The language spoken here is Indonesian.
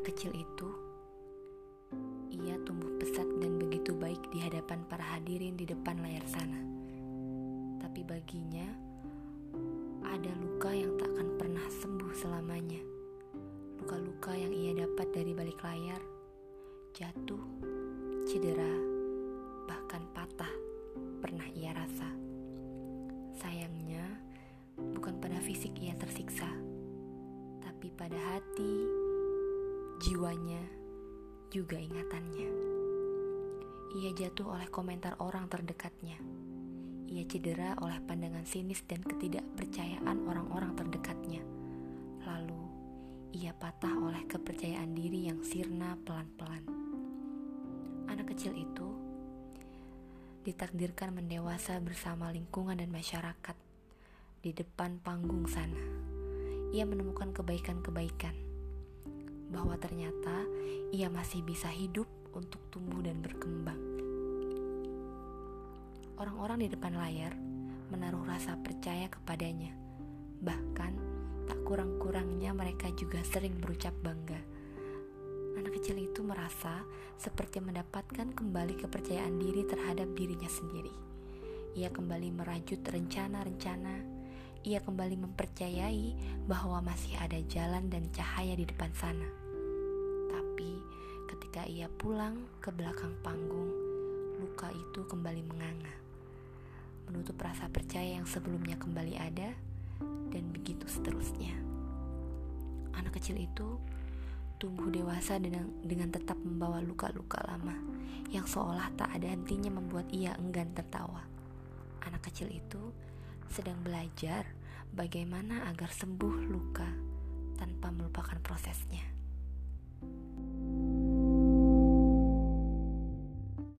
kecil itu, ia tumbuh pesat dan begitu baik di hadapan para hadirin di depan layar sana. Tapi baginya, ada luka yang tak akan pernah sembuh selamanya. Luka-luka yang ia dapat dari balik layar, jatuh, cedera, bahkan patah, pernah ia rasa. Sayangnya, bukan pada fisik ia tersiksa, tapi pada hati, jiwanya, juga ingatannya. Ia jatuh oleh komentar orang terdekatnya. Ia cedera oleh pandangan sinis dan ketidakpercayaan orang-orang terdekatnya. Lalu, ia patah oleh kepercayaan diri yang sirna pelan-pelan. Anak kecil itu ditakdirkan mendewasa bersama lingkungan dan masyarakat di depan panggung sana. Ia menemukan kebaikan-kebaikan bahwa ternyata ia masih bisa hidup untuk tumbuh dan berkembang. Orang-orang di depan layar menaruh rasa percaya kepadanya. Bahkan tak kurang-kurangnya mereka juga sering berucap bangga. Anak kecil itu merasa seperti mendapatkan kembali kepercayaan diri terhadap dirinya sendiri. Ia kembali merajut rencana-rencana ia kembali mempercayai bahwa masih ada jalan dan cahaya di depan sana. Tapi ketika ia pulang ke belakang panggung, luka itu kembali menganga, menutup rasa percaya yang sebelumnya kembali ada, dan begitu seterusnya. Anak kecil itu tumbuh dewasa dengan, dengan tetap membawa luka-luka lama yang seolah tak ada hentinya membuat ia enggan tertawa. Anak kecil itu sedang belajar bagaimana agar sembuh luka tanpa melupakan prosesnya.